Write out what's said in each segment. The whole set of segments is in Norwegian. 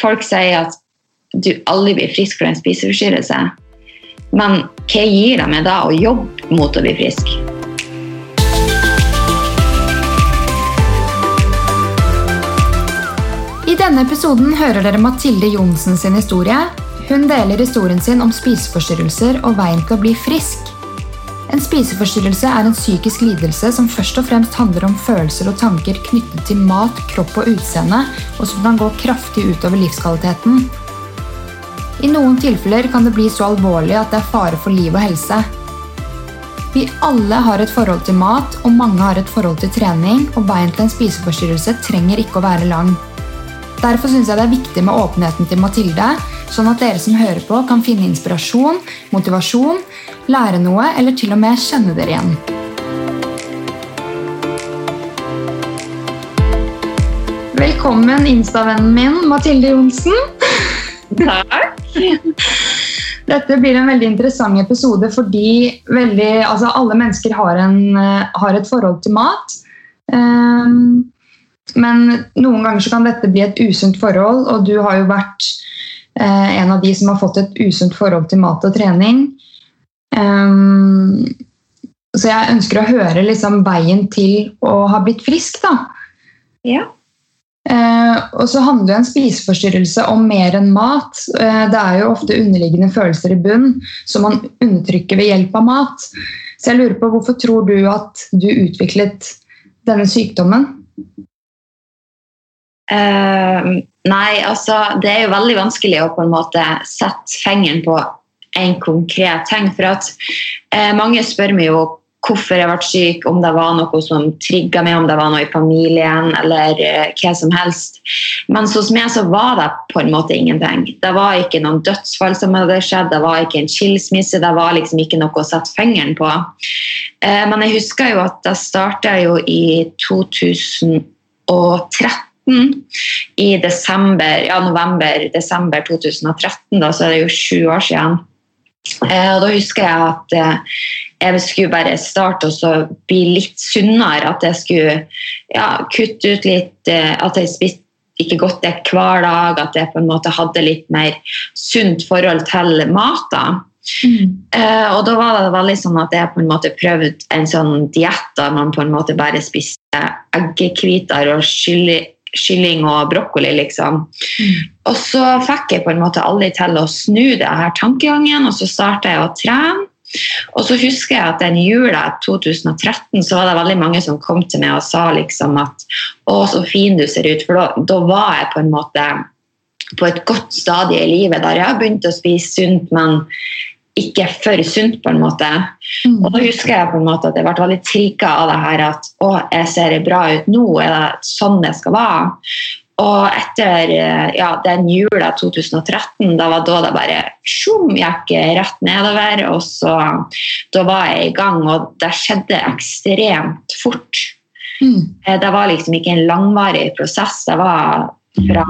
folk sier at du aldri blir frisk fra en spiseforstyrrelse. Men hva gir det meg da å jobbe mot å bli frisk? I denne episoden hører dere Mathilde Johnsen sin historie. Hun deler historien sin om spiseforstyrrelser og veien til å bli frisk. En spiseforstyrrelse er en psykisk lidelse som først og fremst handler om følelser og tanker knyttet til mat, kropp og utseende, og som kan gå kraftig utover livskvaliteten. I noen tilfeller kan det bli så alvorlig at det er fare for liv og helse. Vi alle har et forhold til mat, og mange har et forhold til trening, og veien til en spiseforstyrrelse trenger ikke å være lang. Derfor syns jeg det er viktig med åpenheten til Mathilde, sånn at dere som hører på, kan finne inspirasjon, motivasjon, lære noe eller til og med kjenne dere igjen. Velkommen, Insta-vennen min, Mathilde Johnsen. Takk. Dette blir en veldig interessant episode fordi veldig, altså alle mennesker har, en, eh, har et forhold til mat. Um, men noen ganger så kan dette bli et usunt forhold, og du har jo vært en av de som har fått et usunt forhold til mat og trening. Um, så jeg ønsker å høre liksom veien til å ha blitt frisk, da. Ja. Eh, og så handler en spiseforstyrrelse om mer enn mat. Eh, det er jo ofte underliggende følelser i bunn som man undertrykker ved hjelp av mat. Så jeg lurer på hvorfor tror du at du utviklet denne sykdommen? Eh, nei, altså Det er jo veldig vanskelig å på en måte sette fingeren på en konkret ting. For at eh, mange spør meg jo hvorfor jeg ble syk, om det var noe som trigga meg, om det var noe i familien eller eh, hva som helst. Men hos meg så var det på en måte ingenting. Det var ikke noen dødsfall som hadde skjedd, det var ikke en skilsmisse, det var liksom ikke noe å sette fingeren på. Eh, men jeg husker jo at det starta jo i 2013 i desember, ja, november-desember 2013, da, så er det jo sju år siden. Eh, og da husker jeg at eh, jeg skulle bare starte å bli litt sunnere. At jeg skulle ja, kutte ut litt eh, At jeg spiste ikke godt det hver dag. At jeg på en måte hadde litt mer sunt forhold til mat. da. Mm. Uh, og da var det veldig sånn at jeg på en måte prøvde en sånn diett der man på en måte bare spiste eggehviter og kylling og brokkoli, liksom. Mm. Og så fikk jeg på en måte aldri til å snu det her tankegangen, og så starta jeg å trene. Og så husker jeg at den jula 2013 så var det veldig mange som kom til meg og sa liksom at å, så fin du ser ut. For da, da var jeg på en måte på et godt stadie i livet der jeg har begynt å spise sunt, men ikke for sunt, på en måte. Mm. Og da husker jeg på en måte at jeg ble veldig trigga av det her at å, jeg ser bra ut nå, er det sånn det skal være? Og etter ja, den jula 2013, da var da det bare sjum, gikk rett nedover. Og så da var jeg i gang, og det skjedde ekstremt fort. Mm. Det var liksom ikke en langvarig prosess. Det var fra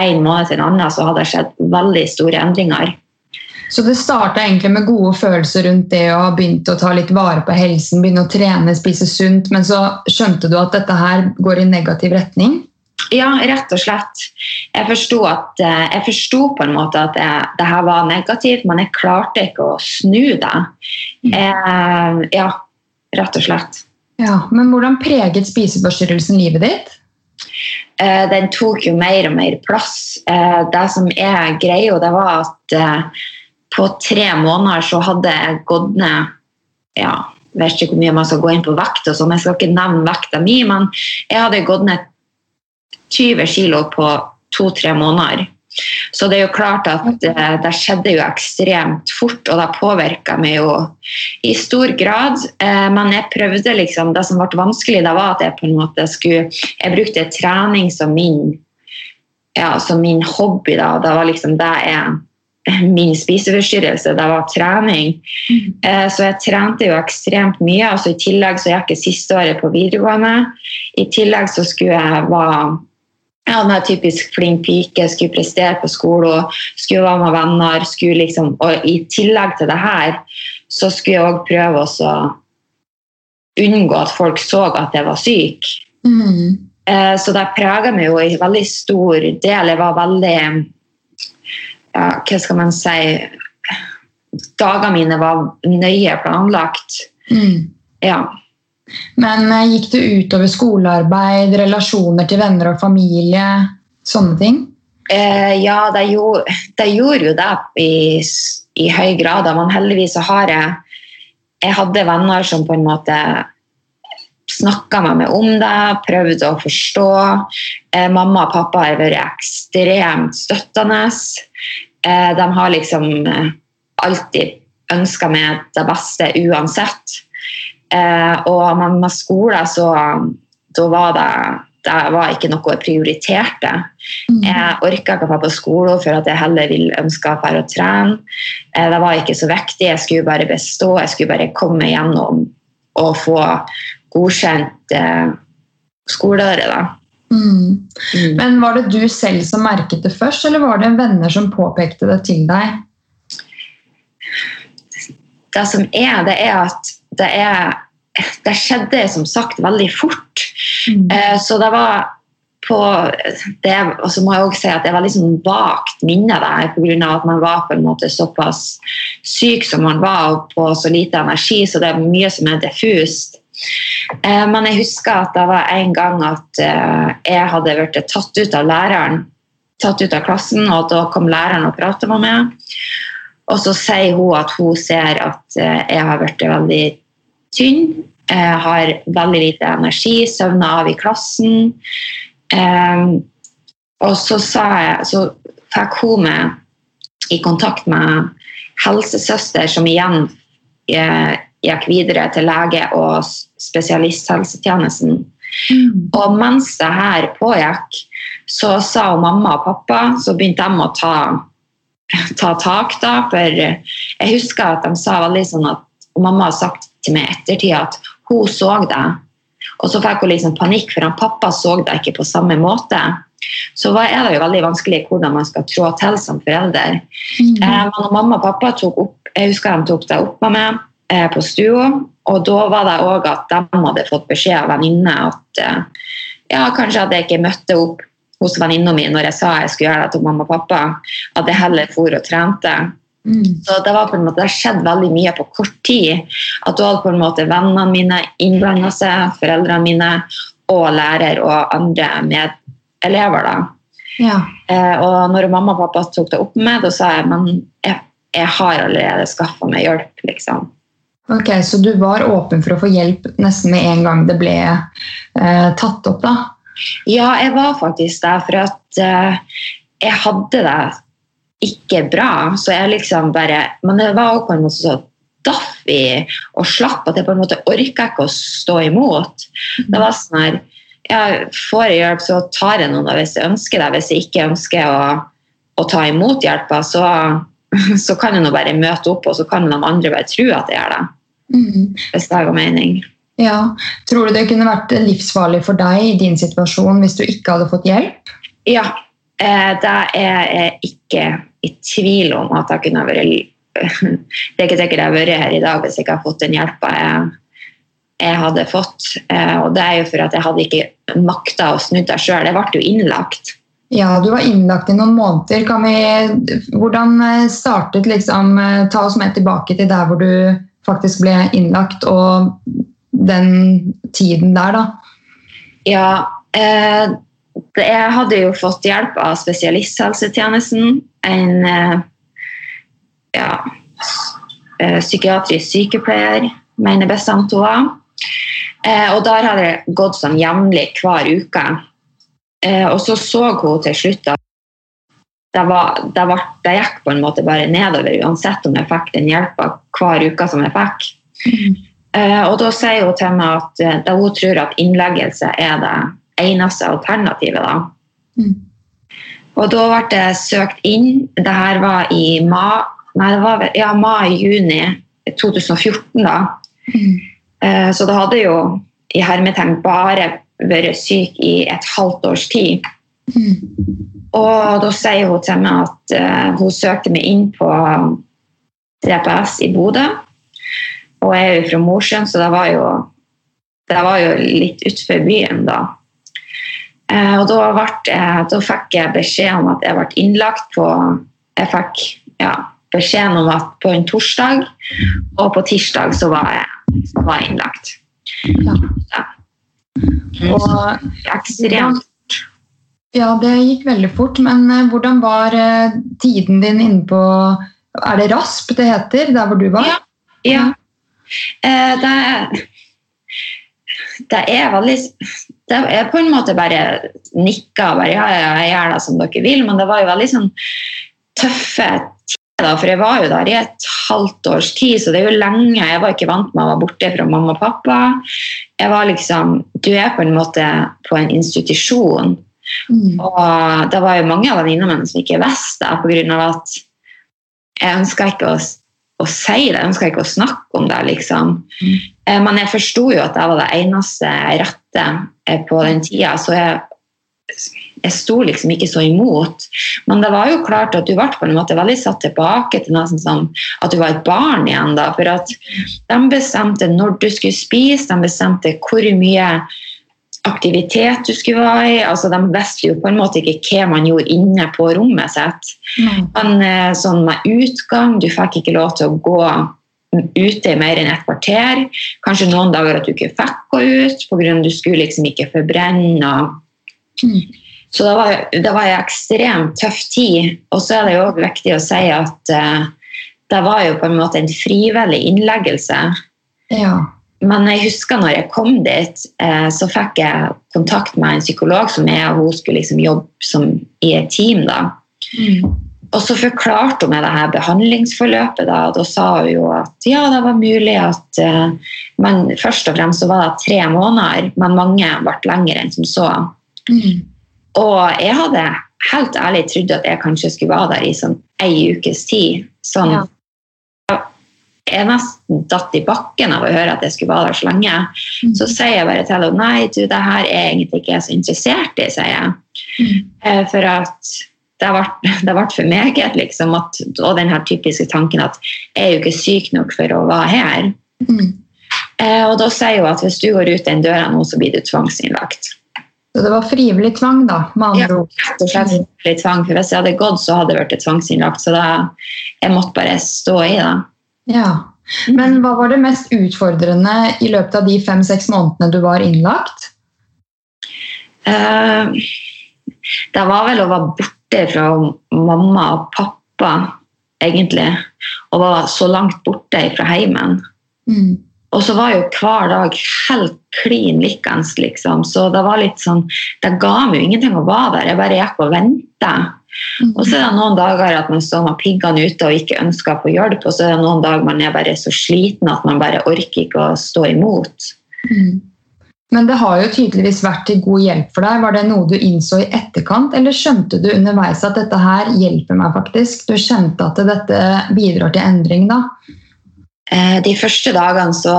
en måned til en annen så hadde det skjedd veldig store endringer. Så det starta egentlig med gode følelser rundt det å ha begynt å ta litt vare på helsen, begynne å trene, spise sunt, men så skjønte du at dette her går i negativ retning? Ja, rett og slett. Jeg forsto, at, eh, jeg forsto på en måte at jeg, det, her var negativt, men jeg klarte ikke å snu det. Mm. Eh, ja, rett og slett. Ja, Men hvordan preget spiseforstyrrelsen livet ditt? Eh, den tok jo mer og mer plass. Eh, det som er greia, det var at eh, på tre måneder så hadde jeg gått ned ja, jeg vet ikke hvor mye man skal gå inn på vekt, og sånn, jeg skal ikke nevne vekta mi, men jeg hadde gått ned 20 kilo på to-tre måneder. Så det er jo klart at det, det skjedde jo ekstremt fort, og det påvirka meg jo i stor grad. Eh, men jeg prøvde liksom Det som ble vanskelig, det var at jeg på en måte skulle Jeg brukte trening som min, ja, som min hobby. da, Det var liksom det jeg min spiseforstyrrelse, det var trening. Mm. Så jeg trente jo ekstremt mye. altså I tillegg så gikk jeg siste året på videregående. I tillegg så skulle jeg være ja, en typisk flink pike, skulle prestere på skolen, skulle være med venner. Skulle liksom, og i tillegg til det her så skulle jeg òg prøve å unngå at folk så at jeg var syk. Mm. Eh, så det prega meg jo i veldig stor del. Jeg var veldig ja, Hva skal man si Dagene mine var nøye planlagt. Mm. Ja. Men eh, gikk det utover skolearbeid, relasjoner til venner og familie, sånne ting? Eh, ja, det gjorde, det gjorde jo det i, i høy grad. Men heldigvis så har jeg Jeg hadde venner som på en måte snakka med meg om det, prøvde å forstå. Eh, mamma og pappa har vært ekstremt støttende. Eh, de har liksom eh, alltid ønska meg det beste uansett. Eh, og med, med skole så da var det, det var ikke noe jeg prioriterte. Jeg orka ikke å dra på skolen for at jeg heller ville ønske å dra og trene. Eh, Det var ikke så viktig, jeg skulle bare bestå, jeg skulle bare komme gjennom og få godkjent eh, skoleåret. Mm. Men var det du selv som merket det først, eller var det venner som påpekte det til deg? Det som er, det er at det er Det skjedde som sagt veldig fort. Eh, Så det var på det, Og så må jeg også si at det var liksom vagt minne der, pga. at man var på en måte såpass syk som man var, og på så lite energi, så det er mye som er diffust. Eh, Men jeg husker at det var en gang at eh, jeg hadde blitt tatt ut av læreren, tatt ut av klassen, og da kom læreren og pratet med meg. Og så sier hun at hun ser at eh, jeg har blitt veldig tynn, har veldig lite energi, søvner av i klassen. Og så, jeg, så fikk hun meg i kontakt med helsesøster, som igjen gikk videre til lege og spesialisthelsetjenesten. spesialisthelsetjenesten. Og mens det her pågikk, så sa mamma og pappa, så begynte de å ta, ta tak. da, For jeg husker at de sa veldig sånn at og mamma har sagt til meg i ettertid at hun så det. Og så fikk hun liksom panikk, for han pappa så det ikke på samme måte. Så er det jo veldig vanskelig hvordan man skal trå til som forelder. Eh, men når mamma og pappa tok opp, jeg husker de tok det opp med meg eh, på stua, og da var det òg at de hadde fått beskjed av venninne at eh, ja, kanskje at jeg ikke møtte opp hos venninna mi når jeg sa jeg skulle gjøre det til mamma og pappa, at jeg heller for og trente. Mm. Så det var på en måte, det har skjedd veldig mye på kort tid. At da hadde på en måte vennene mine innblanda seg, foreldrene mine og lærer og andre medelever. da. Ja. Eh, og når mamma og pappa tok det opp med meg, da sa jeg men jeg, jeg har allerede skaffa meg hjelp. liksom. Ok, Så du var åpen for å få hjelp nesten med en gang det ble eh, tatt opp, da? Ja, jeg var faktisk der, for at eh, jeg hadde det ikke bra. Så jeg liksom bare Men det var også på en måte så daff i og slapp at jeg på en måte orka ikke å stå imot. Det var sånn her jeg Får jeg hjelp, så tar jeg noen av hvis jeg ønsker det. Hvis jeg ikke ønsker å, å ta imot hjelpa, så, så kan jeg nå bare møte opp, og så kan de andre bare tro at jeg gjør det. Mm. Hvis det har mening. Ja. Tror du det kunne vært livsfarlig for deg i din situasjon hvis du ikke hadde fått hjelp? Ja, eh, det er jeg ikke i tvil om at jeg kunne vært Det er ikke sikkert jeg har vært her i dag hvis jeg ikke har fått den hjelpa jeg, jeg hadde fått. Eh, Og det er jo for at jeg hadde ikke makta å snu det sjøl. Jeg ble jo innlagt. Ja, du var innlagt i noen måneder. Kan vi, hvordan eh, startet liksom eh, Ta oss med tilbake til der hvor du faktisk ble innlagt, og den tiden der, da. Ja, eh, jeg hadde jo fått hjelp av spesialisthelsetjenesten. En eh, ja, eh, psykiatrisk sykepleier, mener bestemt hun. Eh, og der hadde det gått sånn jevnlig hver uke. Eh, og så så hun til slutt at det, var, det, var, det gikk på en måte bare nedover, uansett om jeg fikk den hjelpa hver uke som jeg fikk. Eh, og da sier hun til meg at eh, da hun tror at innleggelse er det eneste alternativet. da. Mm. Og da ble det søkt inn. Det her var i mai, nei, det var, ja, mai-juni 2014. da. Eh, så da hadde jo i hermetegn bare vært syk i et halvt års tid. Og da sier hun til meg at uh, hun søkte meg inn på DPS i Bodø. Og jeg er jo fra Mosjøen, så det var jo, det var jo litt utenfor byen da. Uh, og da, jeg- da fikk jeg beskjed om at jeg ble innlagt på Jeg fikk ja, beskjeden om at på en torsdag, og på tirsdag så var jeg, så var jeg innlagt. Ja. Og Ekstremt. Ja, det gikk veldig fort, men eh, hvordan var eh, tiden din inne på Er det RASP det heter, der hvor du var? Ja. Ja. Eh, det, det er veldig det er på en måte bare nikka bare ja, ja, jeg gjør det som dere vil, men det var jo veldig sånn tøffe tider, for jeg var jo der i et halvt års tid, så det er jo lenge. Jeg var ikke vant med å være borte fra mamma og pappa. Jeg var liksom, Du er på en måte på en institusjon. Mm. Og det var jo mange av venninnene mine som ikke visste det, pga. at jeg ønska ikke å, å si det, jeg ønska ikke å snakke om det. liksom. Mm. Eh, Men jeg forsto jo at jeg var det eneste rette eh, på den tida, så jeg, jeg sto liksom ikke så imot. Men det var jo klart at du ble på en måte veldig satt tilbake til nesten som at du var et barn igjen. da, For at de bestemte når du skulle spise, de bestemte hvor mye aktivitet du skulle være i. altså De visste jo på en måte ikke hva man gjorde inne på rommet sitt. Men eh, sånn med utgang, du fikk ikke lov til å gå ute i mer enn et kvarter. Kanskje noen dager at du ikke fikk gå ut pga. du skulle liksom ikke forbrenne. Mm. så det var, det var en ekstremt tøff tid. Og så er det jo også viktig å si at eh, det var jo på en måte en frivillig innleggelse. Ja. Men jeg husker når jeg kom dit, eh, så fikk jeg kontakt med en psykolog som jeg og hun skulle liksom jobbe som, i et team. Mm. Og så forklarte hun meg det her behandlingsforløpet. Da, og da sa hun jo at ja, det var mulig at eh, Men først og fremst så var det tre måneder, men mange ble lengre enn som så. Mm. Og jeg hadde helt ærlig trodd at jeg kanskje skulle være der i sånn ei ukes tid. Sånn, Ja. Jeg nesten datt i bakken av å høre at jeg skulle være der så lenge. Mm. Så sier jeg bare til henne nei, du, det her er egentlig ikke jeg så interessert i, sier jeg. Mm. Eh, For at det ble, for meget, liksom. At, og den her typiske tanken at jeg er jo ikke syk nok for å være her. Mm. Eh, Og da sier hun at hvis du går ut den døra nå, så blir du tvangsinnlagt. Så det var frivillig tvang, da, med Ja, andre ord. rett og slett frivillig tvang. For hvis jeg hadde gått, så hadde jeg vært tvangsinnlagt. Så da, jeg måtte bare stå i det. Ja. Men hva var det mest utfordrende i løpet av de fem-seks månedene du var innlagt? Uh, det var vel å være borte fra mamma og pappa, egentlig. Og var så langt borte fra heimen. Mm. Og så var jo hver dag helt klin likens, liksom. Så det var litt sånn Det ga meg jo ingenting å være der. Jeg bare gikk og venta. Mm. Og så er det noen dager at man står med piggene ute og ikke ønsker å få hjelp, og så er det noen dager man er bare så sliten at man bare orker ikke å stå imot. Mm. Men det har jo tydeligvis vært til god hjelp for deg. Var det noe du innså i etterkant, eller skjønte du underveis at dette her hjelper meg faktisk? Du skjønte at dette bidrar til endring da? Eh, De første dagene så,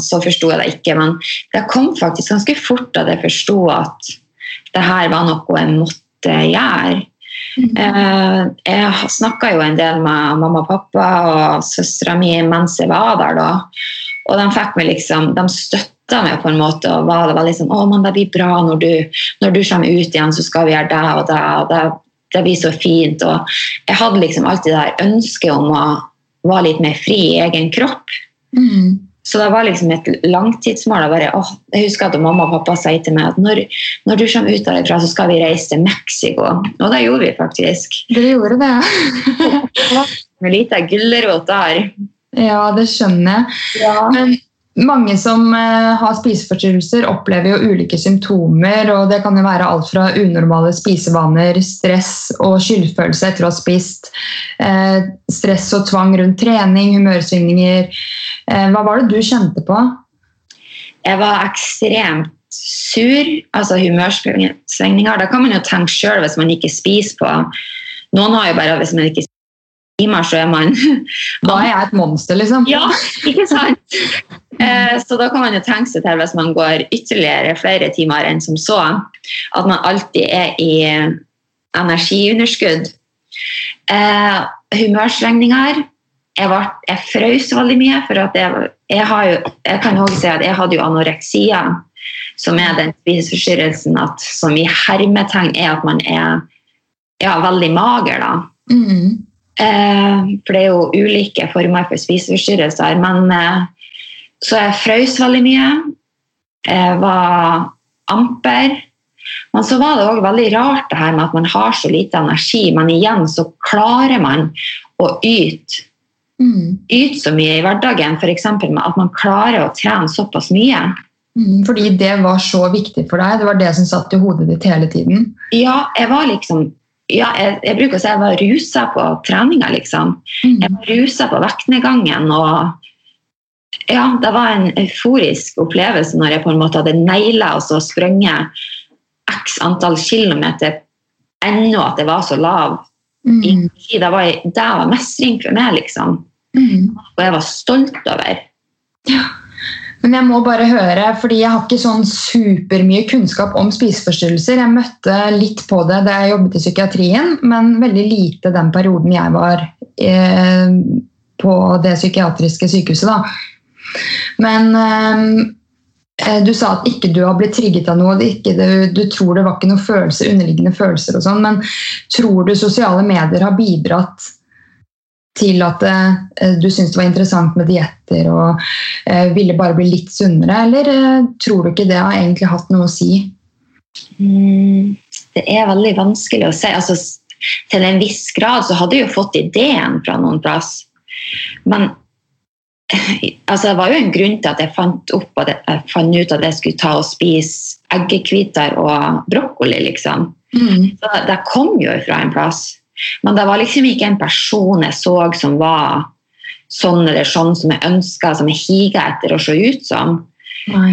så forsto jeg det ikke, men det kom faktisk ganske fort at jeg forsto at det her var noe jeg måtte gjøre. Eh, Jeg snakka jo en del med mamma og pappa og søstera mi mens jeg var der. da. Og de fikk meg liksom, de støtta meg på en måte. og var, det var liksom, å, men det blir bra når du, når du kommer ut igjen, så skal vi gjøre det og det. og det, det blir så fint. Og jeg hadde liksom alltid det der ønsket om å være litt mer fri i egen kropp. Mm. Så det var liksom et langtidsmål. Bare, å, jeg husker at mamma og pappa sa til meg at når, når du kommer ut derfra, så skal vi reise til Mexico. Og det gjorde vi faktisk. Dere gjorde det? ja. Med lite gulrot der. Ja, det skjønner jeg. Ja. Men mange som eh, har spiseforstyrrelser, opplever jo ulike symptomer. og Det kan jo være alt fra unormale spisevaner, stress og skyldfølelse etter å ha spist. Eh, stress og tvang rundt trening, humørsvingninger. Eh, hva var det du kjente på? Jeg var ekstremt sur, altså humørsvingninger. Da kan man jo tenke sjøl hvis man ikke spiser på. Noen har jo bare hvis man ikke spiser meg så er man Da er jeg et monster, liksom. Ja, ikke sant? Eh, Så da kan man jo tenke seg til hvis man går ytterligere flere timer enn som så, at man alltid er i energiunderskudd. Eh, humørsvingninger. Jeg, var, jeg frøs veldig mye, for at jeg, jeg, har jo, jeg kan også si at jeg hadde jo anoreksia. som er den spiseforstyrrelsen som i hermetegn er at man er ja, veldig mager. da. Mm. Eh, for det er jo ulike former for spiseforstyrrelser. Men eh, så jeg frøs veldig mye. Jeg var amper. Men så var det òg veldig rart det her med at man har så lite energi, men igjen så klarer man å yte. Mm. Yte så mye i hverdagen, f.eks. med at man klarer å trene såpass mye. Mm. Fordi det var så viktig for deg? Det var det som satt i hodet ditt hele tiden? Ja, jeg var liksom ja, jeg, jeg bruker å si jeg var rusa på treninga, liksom. Mm. Jeg var rusa på vektnedgangen. og ja, Det var en euforisk opplevelse når jeg på en måte hadde naila og så sprunget x antall kilometer ennå at jeg var så lav. Mm. Det, var, det var mestring for meg, liksom. Mm. Og jeg var stolt over. Men jeg må bare høre, fordi jeg har ikke sånn supermye kunnskap om spiseforstyrrelser. Jeg møtte litt på det da jeg jobbet i psykiatrien, men veldig lite den perioden jeg var eh, på det psykiatriske sykehuset. Da. Men eh, du sa at ikke du har blitt trigget av noe, ikke, du, du, tror det var ikke noen følelser, underliggende følelser og sånn, men tror du sosiale medier har bidratt til at eh, du syntes det var interessant med dietter og eh, ville bare bli litt sunnere, eller eh, tror du ikke det har egentlig hatt noe å si? Mm, det er veldig vanskelig å si. Altså, til en viss grad så hadde jeg jo fått ideen fra noen plass. Men altså, det var jo en grunn til at jeg fant, opp at jeg fant ut at jeg skulle ta og spise eggehviter og brokkoli, liksom. Mm. Så det kom jo fra en plass. Men det var liksom ikke en person jeg så som var sånn eller sånn som jeg ønska, som jeg higa etter å se ut som. Nei.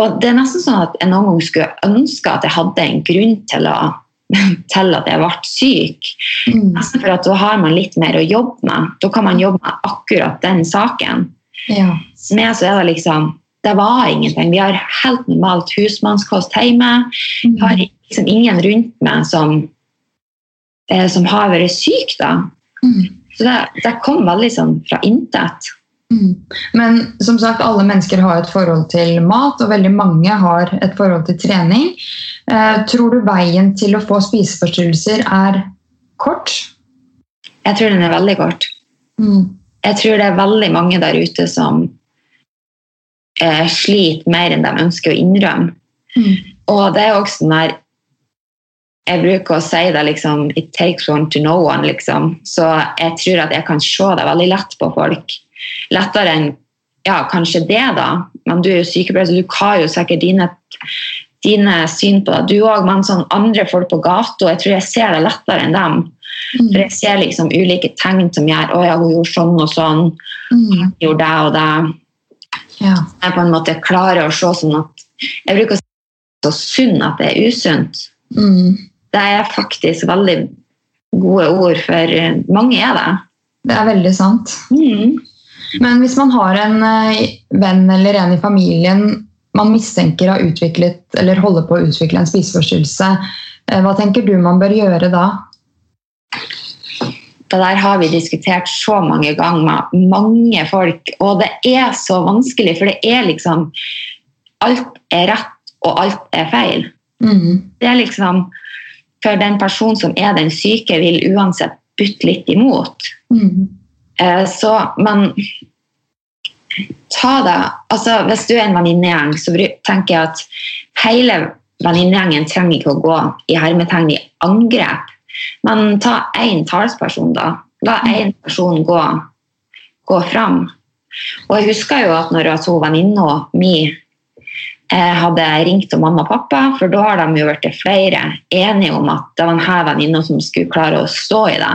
Og det er nesten sånn at jeg noen ganger skulle ønske at jeg hadde en grunn til, å, til at jeg ble syk. Mm. Nesten for at da har man litt mer å jobbe med. Da kan man jobbe med akkurat den saken. Ja. Med så er det liksom Det var ingenting. Vi har helt normalt husmannskost hjemme. Vi har liksom ingen rundt meg som, eh, som har vært syk, da. Mm. Så det, det kom veldig sånn fra intet. Mm. Men som sagt, alle mennesker har et forhold til mat, og veldig mange har et forhold til trening. Eh, tror du veien til å få spiseforstyrrelser er kort? Jeg tror den er veldig kort. Mm. Jeg tror det er veldig mange der ute som eh, sliter mer enn de ønsker å innrømme. Mm. Og det er også sånn der Jeg bruker å si det liksom It takes one to know one, liksom. Så jeg tror at jeg kan se det veldig lett på folk. Lettere enn ja, kanskje det, da. Men du er jo sykepleier, så du har jo sikkert dine, dine syn på det. Du òg, men sånn andre folk på gata, jeg tror jeg ser det lettere enn dem. For Mm. jeg ser liksom ulike tegn som gjør å ja, hun gjorde sånn og sånn, Mm. gjorde det og det. Ja. Jeg på en måte klarer å se sånn at Jeg bruker å si så sunn at det er usunt. Mm. Det er faktisk veldig gode ord, for eh, mange er det. Det er veldig sant. Mm. Men hvis man har en eh, venn eller en i familien man mistenker har utviklet eller holder på å utvikle en spiseforstyrrelse, eh, hva tenker du man bør gjøre da? Det der har vi diskutert så mange ganger med mange folk, og det er så vanskelig, for det er liksom Alt er rett, og alt er feil. Mm. Det er liksom For den personen som er den syke, vil uansett bytte litt imot. Mm. Eh, Så, man ta det altså Hvis du er en venninnegjeng, så tenker jeg at hele venninnegjengen trenger ikke å gå i hermetegn i angrep. Men ta én talsperson, da. La én person gå, gå fram. Og jeg husker jo at når hun venninna mi eh, hadde ringt til mamma og pappa, for da har de jo blitt flere enige om at det var denne venninna som skulle klare å stå i det.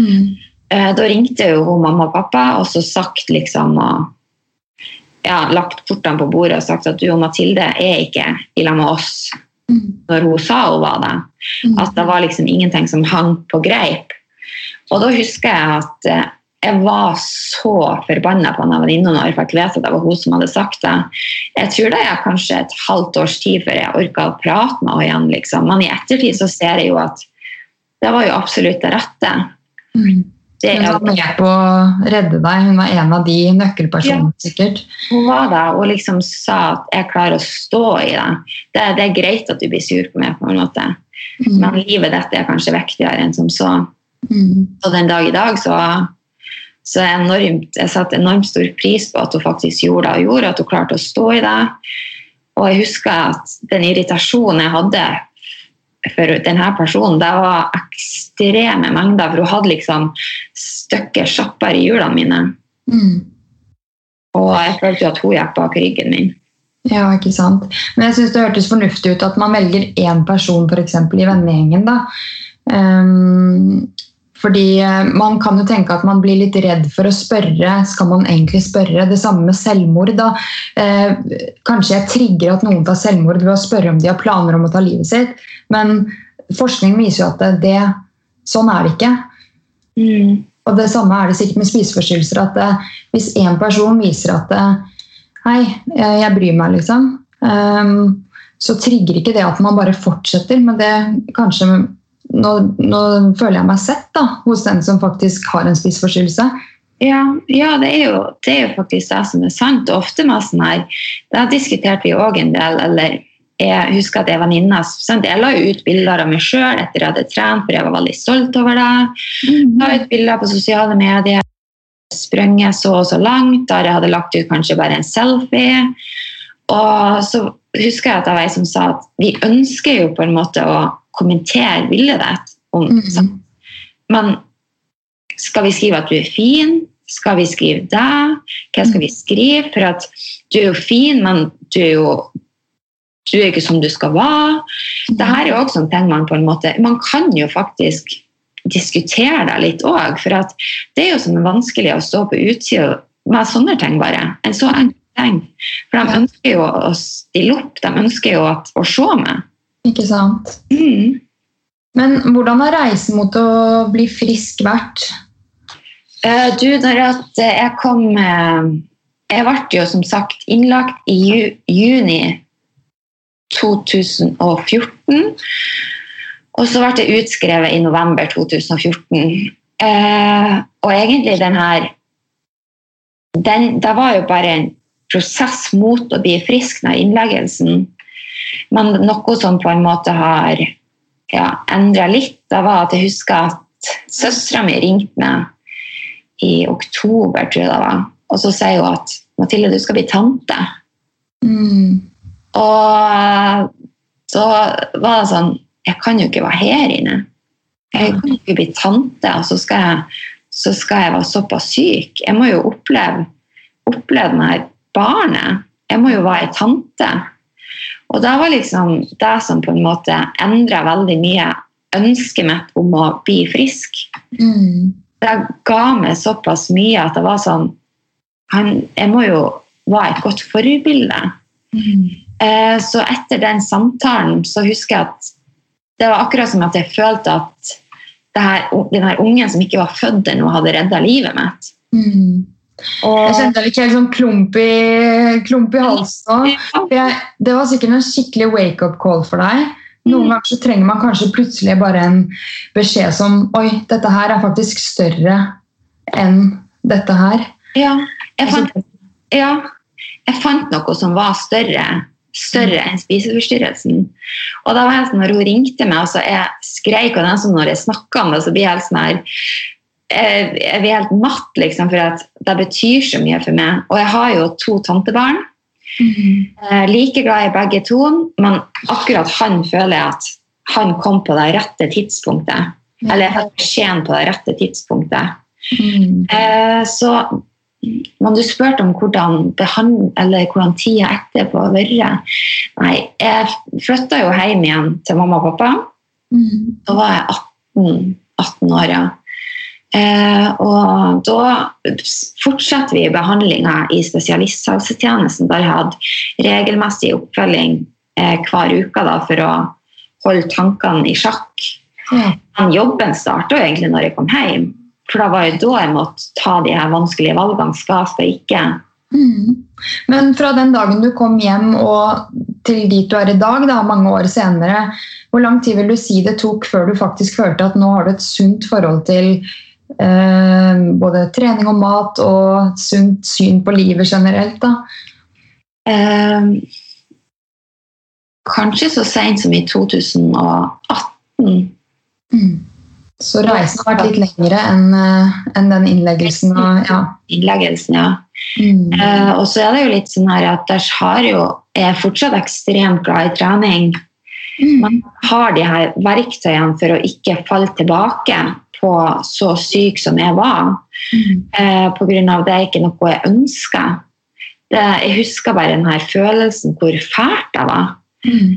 Mm. Eh, Da ringte jo hun mamma og pappa og så sagt liksom og ja, lagt portene på bordet og sagt at du og Mathilde er ikke i lag med oss Mm. når hun sa hun var det. Mm. At det var liksom ingenting som hang på greip. Og da husker jeg at eh, jeg var så forbanna på henne venninna når jeg fikk vite at det var hun som hadde sagt det. Jeg tror det er kanskje et halvt års tid før jeg orka å prate med henne igjen. Liksom. Men i ettertid så ser jeg jo at det var jo absolutt det rette. Mm. det Hun var med på å redde deg. Hun var en av de nøkkelpersonene, sikkert. Hun var det, og liksom sa at 'jeg klarer å stå i det'. det. Det er greit at du blir sur på meg, på en måte. Mm. men livet ditt er kanskje viktigere enn som så. Mm. Og den dag i dag så, så jeg enormt, jeg satte enormt stor pris på at hun faktisk gjorde det hun gjorde, at hun klarte å stå i det. Og jeg husker at den irritasjonen jeg hadde for denne personen, det var ekstreme mengder, for hun hadde liksom stykker sjapper i hjulene mine. Mm. Og jeg følte jo at hun gikk bak ryggen min. Ja, ikke sant. Men jeg synes det hørtes fornuftig ut at man velger én person for eksempel, i vennegjengen. da. Fordi eh, man kan jo tenke at man blir litt redd for å spørre. Skal man egentlig spørre? Det samme med selvmord. da. Eh, kanskje jeg trigger at noen tar selvmord ved å spørre om de har planer om å ta livet sitt. Men forskning viser jo at det, sånn er det ikke. Mm. Og det samme er det sikkert med spiseforstyrrelser. at det, Hvis én person viser at det, Hei, eh, jeg bryr meg, liksom. Um, så trigger ikke det at man bare fortsetter. Men det kanskje Nå, nå føler jeg meg sett da, hos den som faktisk har en spiseforstyrrelse. Ja, ja det, er jo, det er jo faktisk det som er sant. Og ofte med sånn her Da diskuterte vi òg en del, eller jeg husker at jeg var venninne? Jeg la ut bilder av meg sjøl etter jeg hadde trent, for jeg var veldig stolt over det. La ut bilder på sosiale medier. Sprunget så og så langt, der jeg hadde lagt ut kanskje bare en selfie. Og så husker jeg at det var ei som sa at vi ønsker jo på en måte å kommentere bildet ditt. Om, mm. Men skal vi skrive at du er fin? Skal vi skrive deg? Hva skal vi skrive? For at du er jo fin, men du er jo du er ikke som du skal være. Det her er jo også en ting man på en måte Man kan jo faktisk diskutere det litt òg, for at det er jo er vanskelig å stå på utsida med sånne ting, bare. En så enkel ting. For de ønsker jo å stille opp, de ønsker jo å se meg. Ikke sant? Mm. Men hvordan har reisen mot å bli frisk vært? Uh, du, når eh, jeg kom eh, Jeg ble jo som sagt innlagt i ju, juni 2014. Og så ble jeg utskrevet i november 2014. Uh, og egentlig den her den, Det var jo bare en prosess mot å bli frisk, den innleggelsen. Men noe som på en måte har ja, endra litt, da var at jeg husker at søstera mi ringte meg i oktober, tror jeg det var. Og så sier hun at Mathilde, du skal bli tante. Mm. Og så var det sånn Jeg kan jo ikke være her inne. Jeg kan jo ikke bli tante, og så skal jeg, så skal jeg være såpass syk. Jeg må jo oppleve, oppleve meg barnet. Jeg må jo være ei tante. Og det var liksom det som på en måte endra veldig mye ønsket mitt om å bli frisk. Mm. Det ga meg såpass mye at det var sånn han, Jeg må jo være et godt forbilde. Mm. Eh, så etter den samtalen så husker jeg at det var akkurat som at jeg følte at det her, den her ungen som ikke var født ennå, hadde redda livet mitt. Mm. Og, Jeg kjente litt helt sånn klump i, klump i halsen. Jeg, det var sikkert en skikkelig wake-up call for deg. Noen ganger så trenger man kanskje plutselig bare en beskjed som Oi, dette her er faktisk større enn dette her. ja, jeg fant, ja, jeg fant noe som var større, større enn spiseforstyrrelsen. Og da var jeg sånn, når hun ringte meg, altså jeg skreik, og nesten når jeg snakka om det, så blir jeg helt sånn her jeg jeg blir helt matt, liksom, for at det betyr så mye for meg. Og jeg har jo to tantebarn. Eh, like glad i begge to, men akkurat han føler jeg at han kom på det rette tidspunktet. Eller jeg fikk beskjeden på det rette tidspunktet. Mm. Eh, så men du spurte om hvordan, behand, eller hvordan tida etterpå har vært. Nei, jeg flytta jo hjem igjen til mamma og pappa. Mm. Da var jeg 18, 18 år, ja. Eh, og da fortsatte vi behandlinga i spesialisthelsetjenesten, der jeg hadde regelmessig oppfølging eh, hver uke da, for å holde tankene i sjakk. Ja. Men jobben starta egentlig når jeg kom hjem, for da var jo da jeg måtte ta de her vanskelige valgene. Skal, skal ikke. Mm. Men fra den dagen du kom hjem og til dit du er i dag, da, mange år senere, hvor lang tid vil du si det tok før du faktisk følte at nå har du et sunt forhold til eh, både trening og mat og et sunt syn på livet generelt? Eh, kanskje så sent som i 2018. Mm. Så reisen har vært litt lengre enn en den innleggelsen? Og, ja. Innleggelsen, ja. Mm. Eh, og så er det jo litt sånn her at har jo, jeg er fortsatt ekstremt glad i trening. Man har de her verktøyene for å ikke falle tilbake på så syk som jeg var. Mm. Eh, av det er ikke noe jeg ønsker. Det, jeg husker bare den her følelsen hvor fælt jeg var. Mm.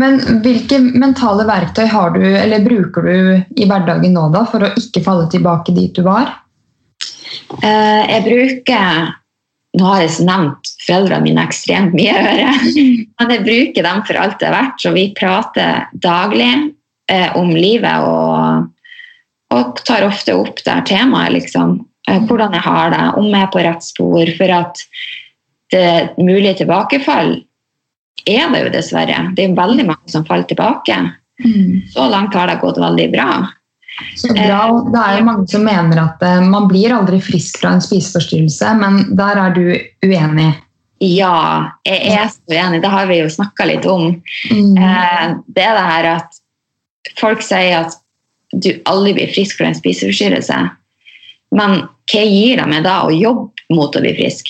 Men hvilke mentale verktøy har du, eller bruker du i hverdagen nå da, for å ikke falle tilbake dit du var? Eh, jeg bruker Nå har jeg nevnt foreldrene mine ekstremt mye, hører jeg. Men jeg bruker dem for alt det er verdt, så vi prater daglig eh, om livet og, og tar ofte opp det her temaet, liksom. Eh, hvordan jeg har det, om jeg er på rett spor. For at det mulige tilbakefall er det jo dessverre. Det er veldig mange som faller tilbake. Mm. Så langt har det gått veldig bra. Så bra. Det er jo mange som mener at eh, man blir aldri frisk fra en spiseforstyrrelse, men der er du uenig. Ja, jeg er så uenig. Det har vi jo snakka litt om. Mm. Eh, det er det her at folk sier at du aldri blir frisk fra en spiseforstyrrelse. Men hva gir det meg da å jobbe mot å bli frisk?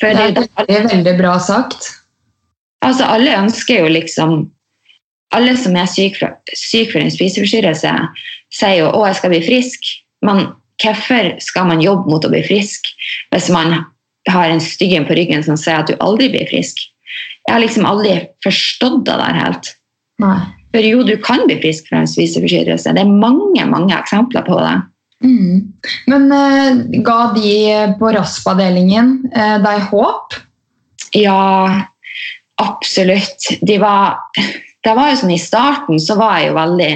For Det det er er alle, veldig, veldig bra sagt. Altså, alle ønsker jo liksom Alle som er syk for, syk for en spiseforstyrrelse, sier jo 'å, jeg skal bli frisk', men hvorfor skal man jobbe mot å bli frisk hvis man har en styggen på ryggen som sier at du aldri blir frisk? Jeg har liksom aldri forstått det der helt. Nei. For jo, du kan bli frisk fra en spiseforstyrrelse. Det er mange mange eksempler på det. Mm. Men eh, ga de på RASP-avdelingen eh, deg håp? Ja, absolutt. De var, det var jo sånn I starten så var jeg jo veldig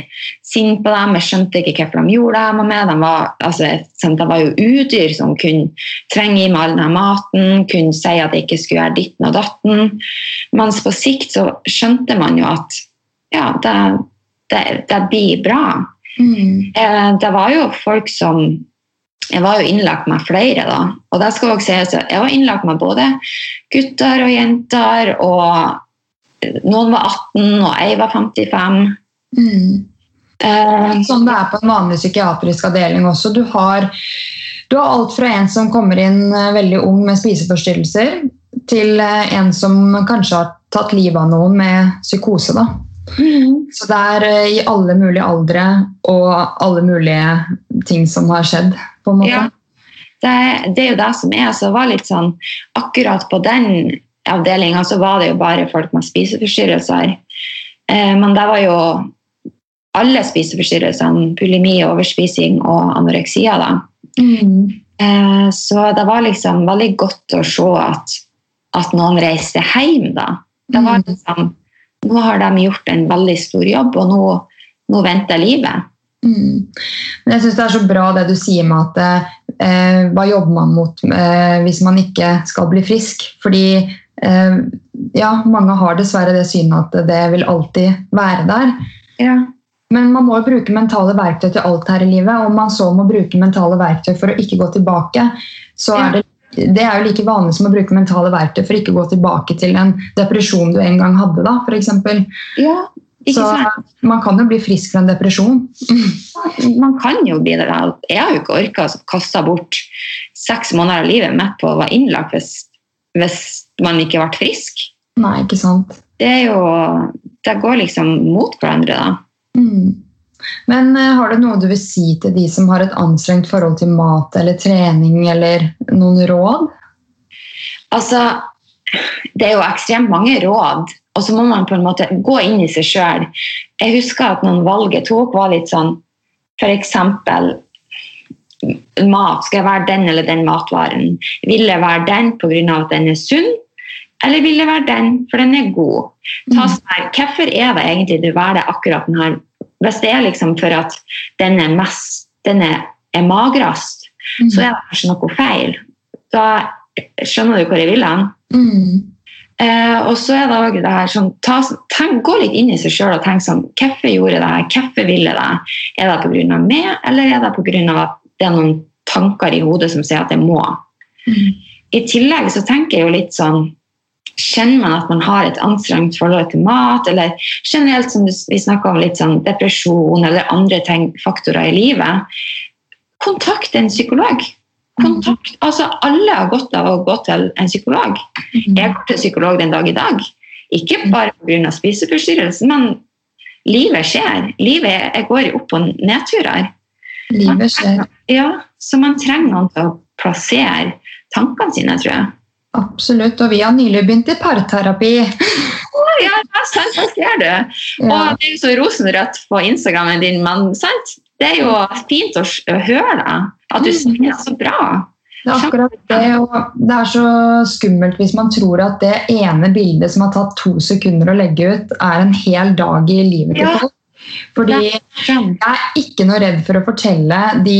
sint på dem. Jeg skjønte ikke hvorfor de gjorde det med meg. De var, altså, de var jo udyr som kunne trenge i meg all den maten, kunne si at jeg ikke skulle gjøre ditten og datten. Mens på sikt så skjønte man jo at ja, det, det, det blir bra. Mm. Eh, det var jo folk som Jeg var jo innlagt med flere, da. Og det skal også sies at jeg var innlagt med både gutter og jenter. Og noen var 18, og jeg var 55. Mm. Uh, Sånn det er på en vanlig psykiatrisk avdeling også. Du har, du har alt fra en som kommer inn eh, veldig ung med spiseforstyrrelser, til eh, en som kanskje har tatt livet av noen med psykose. da. Så det er i alle mulige aldre og alle mulige ting som har skjedd. på en måte. Ja. det, det er jo det som er. Så det var litt sånn Akkurat på den avdelinga så var det jo bare folk med spiseforstyrrelser. Eh, men det var jo alle spiseforstyrrelsene, bulimi, overspising og anoreksia. da. Mm. Eh, så det var liksom veldig godt å se at, at noen reiste hjem, da. Det var Mm. liksom, nå har de gjort en veldig stor jobb, og nå, nå venter livet. Mm. Men jeg syns det er så bra det du sier med at eh, hva jobber man mot eh, hvis man ikke skal bli frisk? Fordi eh, ja, mange har dessverre det synet at det vil alltid være der. Ja. Men man må jo bruke mentale verktøy til alt her i livet. Om man så må bruke mentale verktøy for å ikke gå tilbake, så er det, det er jo like vanlig som å bruke mentale verktøy for å ikke gå tilbake til en depresjon du en gang hadde. da, for ja, ikke Så man kan jo bli frisk fra en depresjon. Man kan jo bli det. Jeg har jo ikke orka å kaste bort seks måneder av livet mitt på å være innlagt hvis, hvis man ikke ble frisk. Nei, ikke sant. Det er jo Det går liksom mot hverandre, da. Mm. Men eh, har du noe du vil si til de som har et anstrengt forhold til mat eller trening, eller noen råd? Altså, det er jo ekstremt mange råd, og så må man på en måte gå inn i seg sjøl. Jeg husker at noen valg jeg tok, var litt sånn f.eks. mat. Skal jeg være den eller den matvaren? Vil jeg være den pga. at den er sunn, eller vil det være den for den er god? Ta sånn her, Hvorfor er det egentlig du velger akkurat den her? Hvis det er liksom for at den er mest den er, er magrest, så er det kanskje noe feil. Da skjønner du hvor jeg vil hen. Mm. Eh, og så er det også det her sånn, ta, tenk, Gå litt inn i seg sjøl og tenk sånn Hvorfor gjorde jeg det? her? Hvorfor ville jeg det? Er det pga. meg, eller er det pga. at det er noen tanker i hodet som sier at jeg må? I tillegg så tenker jeg jo litt sånn Kjenner man at man har et anstrengt forhold til mat, eller generelt som vi snakker om litt sånn depresjon eller andre ting, faktorer i livet, kontakt en psykolog. Kontakt, altså Alle har godt av å gå til en psykolog. Jeg går til psykolog den dag i dag. Ikke bare pga. spiseforstyrrelse, men livet skjer. Livet jeg går i opp- og nedturer. Livet skjer. Ja, Så man trenger noen til å plassere tankene sine, tror jeg. Absolutt. Og vi har nylig begynt i parterapi. Oh, ja, sant, det ser du. Ja. Og det er jo så rosenrødt på Instagrammen din, men sant? det er jo fint å høre deg. At du sier det så bra. Det er akkurat det, og det er så skummelt hvis man tror at det ene bildet som har tatt to sekunder å legge ut, er en hel dag i livet til Ja. Fordi jeg er ikke noe redd for å fortelle de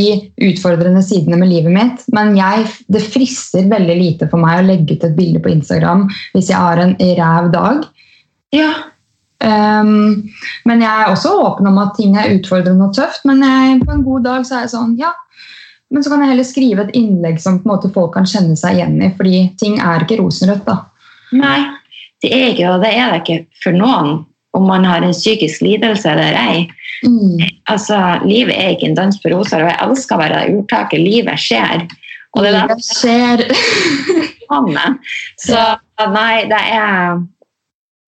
utfordrende sidene med livet mitt, men jeg, det frister veldig lite for meg å legge ut et bilde på Instagram hvis jeg har en ræv dag. Ja, Um, men jeg er også åpen om at ting er utfordrende og tøft. Men jeg, på en god dag så er jeg sånn, ja. Men så kan jeg heller skrive et innlegg som på en måte folk kan kjenne seg igjen i. Fordi ting er ikke rosenrødt, da. Nei, det er ikke og det er det ikke for noen om man har en psykisk lidelse eller ei. Altså, Livet er ikke en dans på roser, og jeg elsker å være urtaket. Livet skjer. Og det er skjer. Så nei, det er,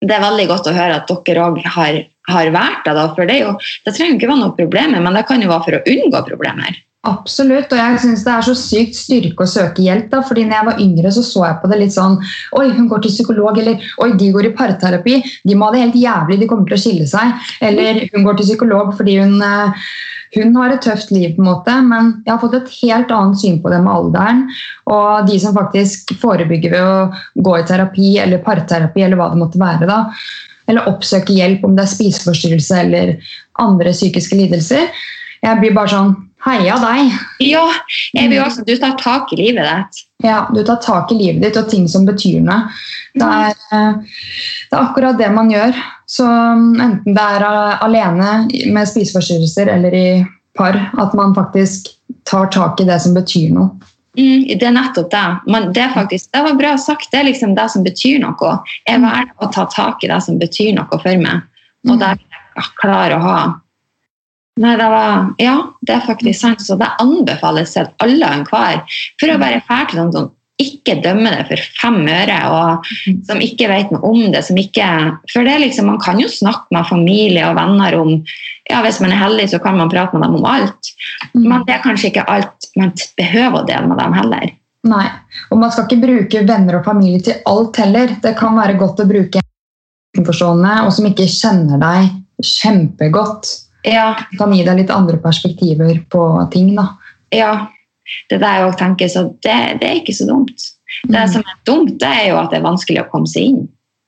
det er veldig godt å høre at dere òg har, har vært det. Da, for det, jo, det trenger ikke være noe problemer, men det kan jo være for å unngå problemer. Absolutt, og jeg synes det er så sykt styrke å søke hjelp. da, fordi når jeg var yngre, så så jeg på det litt sånn Oi, hun går til psykolog, eller Oi, de går i parterapi. De må ha det helt jævlig, de kommer til å skille seg. Eller hun går til psykolog fordi hun, eh, hun har et tøft liv, på en måte. Men jeg har fått et helt annet syn på det med alderen. Og de som faktisk forebygger ved å gå i terapi eller parterapi, eller hva det måtte være, da. Eller oppsøke hjelp om det er spiseforstyrrelse eller andre psykiske lidelser. Jeg blir bare sånn Heia deg! Ja, jeg vil også, du tar tak i livet ditt. Ja, du tar tak i livet ditt og ting som betyr noe. Det er, eh, det er akkurat det man gjør. Så mm, enten det er eh, alene med spiseforstyrrelser eller i par, at man faktisk tar tak i det som betyr noe. Mm, det er nettopp det. Men det, faktisk, det var bra sagt. Det er liksom det som betyr noe. Jeg velger å ta tak i det som betyr noe for meg. Og det er jeg klare å ha. Nei, det var, ja, det er faktisk sant. Så det anbefales til alle og enhver. For å være ferdig til noen som ikke dømmer det for fem øre, og som ikke vet noe om det. som ikke, For det er liksom, Man kan jo snakke med familie og venner om ja, Hvis man er heldig, så kan man prate med dem om alt. Men det er kanskje ikke alt man behøver å dele med dem heller. Nei, og man skal ikke bruke venner og familie til alt heller. Det kan være godt å bruke en utenforstående og som ikke kjenner deg kjempegodt. Ja, Det kan gi deg litt andre perspektiver på ting. da. ja. Det er det jeg tenker, så det, det er ikke så dumt. Det som er dumt, det er jo at det er vanskelig å komme seg inn.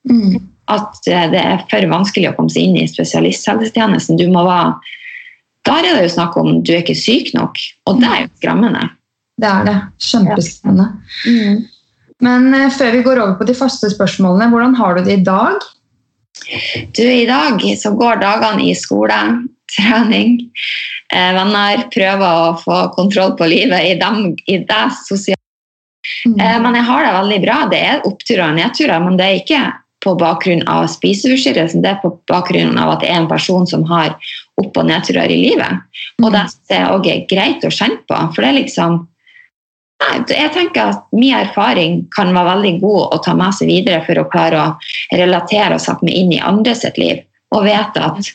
Mm. At eh, det er for vanskelig å komme seg inn i spesialisthelsetjenesten. Du må være, der er det jo snakk om du er ikke syk nok, og det er jo skremmende. Det er det. Kjempespennende. Men eh, før vi går over på de faste spørsmålene, hvordan har du det i dag? Du, I dag så går dagene i skole, trening, eh, venner, prøver å få kontroll på livet i, dem, i det sosiale. Eh, men jeg har det veldig bra. Det er oppturer og nedturer, men det er ikke på bakgrunn av spiseforstyrrelsen, det er på bakgrunn av at det er en person som har opp- og nedturer i livet. Og det er også greit å kjenne på, for det er liksom Nei, jeg tenker at Min erfaring kan være veldig god å ta med seg videre for å klare å relatere og sette meg inn i andre sitt liv, og vite at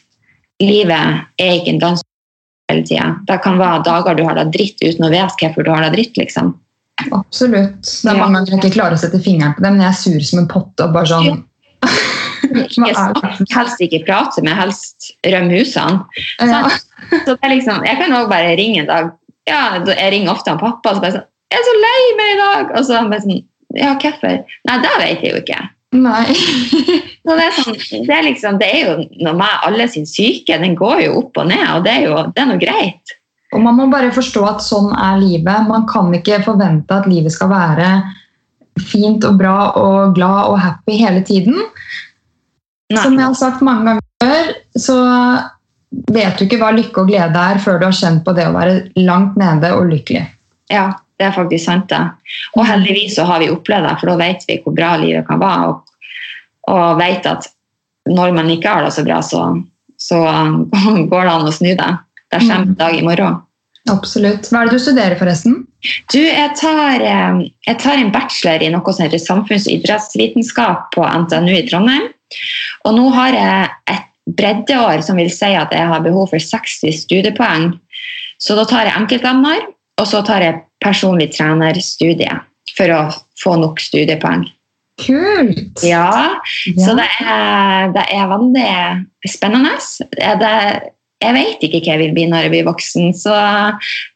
livet er ikke en dans hele tida. Det kan være dager du har det dritt uten å vite hvorfor du har det dritt. liksom. Absolutt. Det er mange ganger jeg ikke klarer å sette fingeren på det, men jeg er sur som en potte og bare sånn Ikke er snakk, helst ikke prate med, helst rømme husene. Ja. Så det er liksom, jeg kan også bare ringe en dag. Ja, Jeg ringer ofte han pappa og så bare sånn 'Jeg er så lei meg i dag!' Og så han bare sånn 'Ja, hvorfor?' Nei, det vet jeg jo ikke. Nei. Så det, er sånn, det, er liksom, det er jo når meg alle sin syke. Den går jo opp og ned, og det er jo det er noe greit. Og man må bare forstå at sånn er livet. Man kan ikke forvente at livet skal være fint og bra og glad og happy hele tiden. Nei. Som jeg har sagt mange ganger før, så vet du ikke hva lykke og glede er før du har kjent på det å være langt nede og lykkelig. Ja, det er faktisk sant det. Og heldigvis så har vi opplevd det, for da vet vi hvor bra livet kan være. Og, og vet at når man ikke har det så bra, så, så går det an å snu det. Det kommer en dag i morgen. Absolutt. Hva er det du studerer, forresten? Du, jeg tar, eh, jeg tar en bachelor i noe som heter samfunns- og idrettsvitenskap på NTNU i Trondheim. Og nå har jeg et breddeår som vil si at jeg har behov for 60 studiepoeng. Så da tar jeg enkeltemner, og så tar jeg personlig trenerstudie for å få nok studiepoeng. Kult! Ja, så det er, det er veldig spennende. Det, jeg vet ikke hva jeg vil bli når jeg blir voksen, så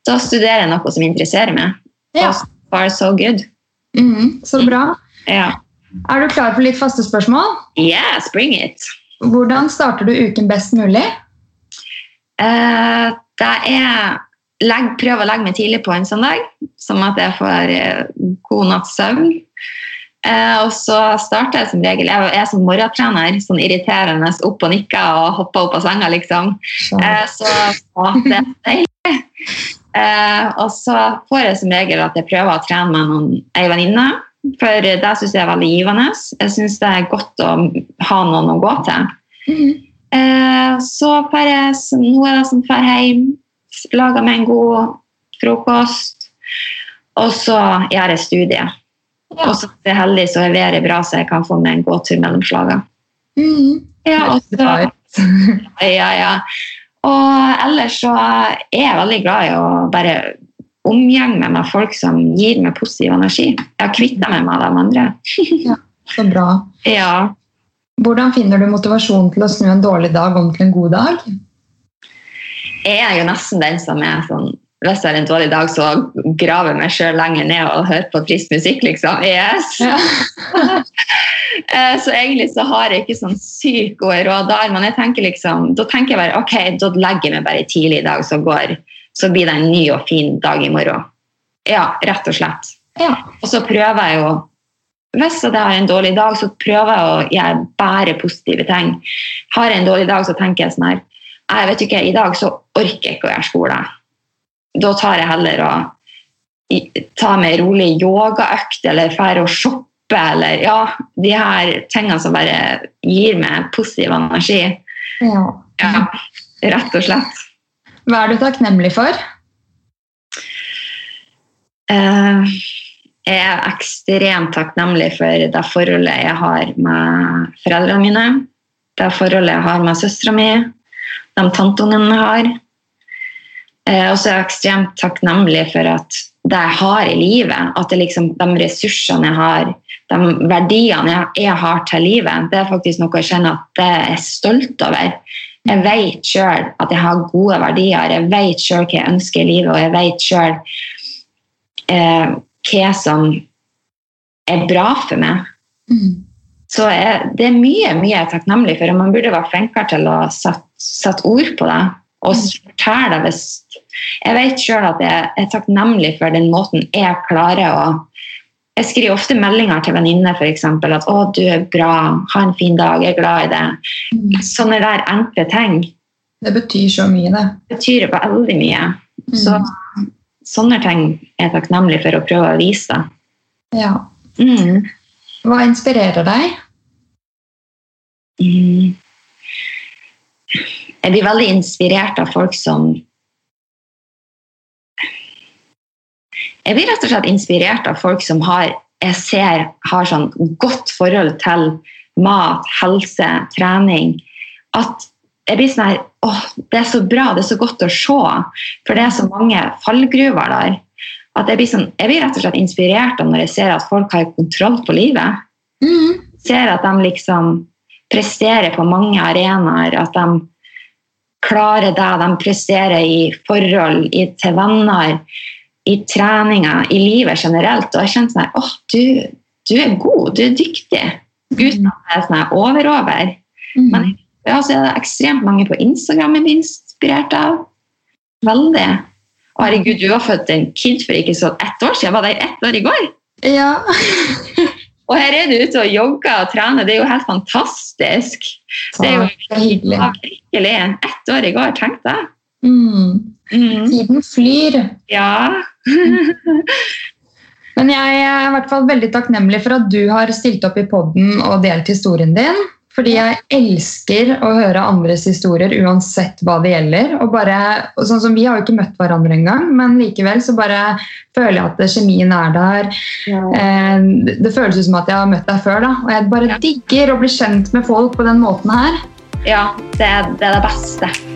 da studerer jeg noe som interesserer meg. Ja. So far, so good. Mm, så bra. Ja. Er du klar for litt faste spørsmål? Yes, bring it! Hvordan starter du uken best mulig? Uh, det er legg, prøve å legge meg tidlig på en søndag, sånn at jeg får eh, god natts søvn. Eh, og så starter jeg som regel Jeg er som morgentrener, sånn irriterende opp og nikker og hopper opp av senga, liksom. Eh, så å, det er deilig. Eh, og så får jeg som regel at jeg prøver å trene med noen, ei venninne. For det syns jeg er veldig givende. Jeg syns det er godt å ha noen å gå til. Mm Eh, så jeg, nå er det som drar hjem, lager meg en god frokost, og så gjør jeg studie. Ja. Og så er jeg heldig så er været bra, så jeg kan få meg en gåtur mellom slagene. Mm. Ja, og så, ja, ja. Og ellers så er jeg veldig glad i å bare omgjenge meg med folk som gir meg positiv energi. Jeg har kvitta meg med de andre. Så bra. Ja. Hvordan finner du motivasjon til å snu en dårlig dag om til en god dag? Jeg er jo nesten den som er sånn Hvis det er en dårlig dag, så graver jeg meg sjøl lenger ned og hører på trist musikk, liksom. Yes! Ja. så egentlig så har jeg ikke sånn sykt gode råd der, men jeg tenker liksom, da tenker jeg bare ok, da legger jeg meg bare tidlig i dag, så, går, så blir det en ny og fin dag i morgen. Ja, rett og slett. Ja. Og så prøver jeg jo Hvis jeg har en dårlig dag, så prøver jeg å gjøre bare positive ting. Har jeg en dårlig dag, så tenker jeg sånn her jeg vet ikke, I dag så orker jeg ikke å gjøre skole. Da tar jeg heller og ta tar meg rolig yogaøkt eller drar og shoppe eller ja, de her tingene som bare gir meg positiv energi. Ja. Ja, rett og slett. Hva er du takknemlig for? Uh, jeg er ekstremt takknemlig for det forholdet jeg har med foreldrene mine. Det forholdet jeg har med søstera mi, de tanteungene har. Eh, og så er jeg ekstremt takknemlig for at det jeg har i livet, at det liksom, de ressursene jeg har, de verdiene jeg, har til livet, det er faktisk noe jeg kjenner at jeg er stolt over. Jeg vet sjøl at jeg har gode verdier, jeg vet sjøl hva jeg ønsker i livet, og jeg vet sjøl eh, hva som er bra for meg. Mm. Så jeg, det er mye mye jeg er takknemlig for, og man burde vært flinkere til å sette sett ord på det. Og fortelle det hvis Jeg vet sjøl at jeg er takknemlig for den måten jeg klarer å Jeg skriver ofte meldinger til venninner f.eks. at 'Å, du er bra. Ha en fin dag. Jeg er glad i deg.' Mm. Sånne der enkle ting Det betyr så mye, det. betyr veldig mye. Mm. Så sånne ting er jeg takknemlig for å prøve å vise. det. Ja. Mm. Hva inspirerer deg? Mm. Jeg blir veldig inspirert av folk som Jeg blir rett og slett inspirert av folk som har jeg ser har sånn godt forhold til mat, helse, trening. At jeg blir sånn her åh, Det er så bra, det er så godt å se. For det er så mange fallgruver der. At jeg blir, sånn, jeg blir rett og slett inspirert av når jeg ser at folk har kontroll på livet Mm. ser at de liksom presterer på mange arenaer, at de klarer det, de presterer i forhold i, til venner, i treninger, i livet generelt. Og jeg kjente sånn åh, du, du er god, du er dyktig. Uten at jeg er sånn over-over. Mm. Men ja, så er det ekstremt mange på Instagram jeg blir inspirert av. Veldig. Og herregud, du har født en kid for ikke så ett år siden. Var det ett år i går? Ja. Og her er du ute og jogger og trener. Det er jo helt fantastisk. Det er jo er hyggelig. ja, virkelig ett år i går, tenkte jeg. Mm. Mhm. Tiden flyr. Ja. Men jeg er i hvert fall veldig takknemlig for at du har stilt opp i podden og delt historien din. Fordi jeg elsker å høre andres historier uansett hva det gjelder. Og bare, og sånn som Vi har jo ikke møtt hverandre engang, men likevel så bare føler jeg at kjemien er der. Eh, det- føles ut som at jeg har møtt deg før. da, Og jeg bare Ja. digger å bli kjent med folk på den måten her. ja det, det er det beste.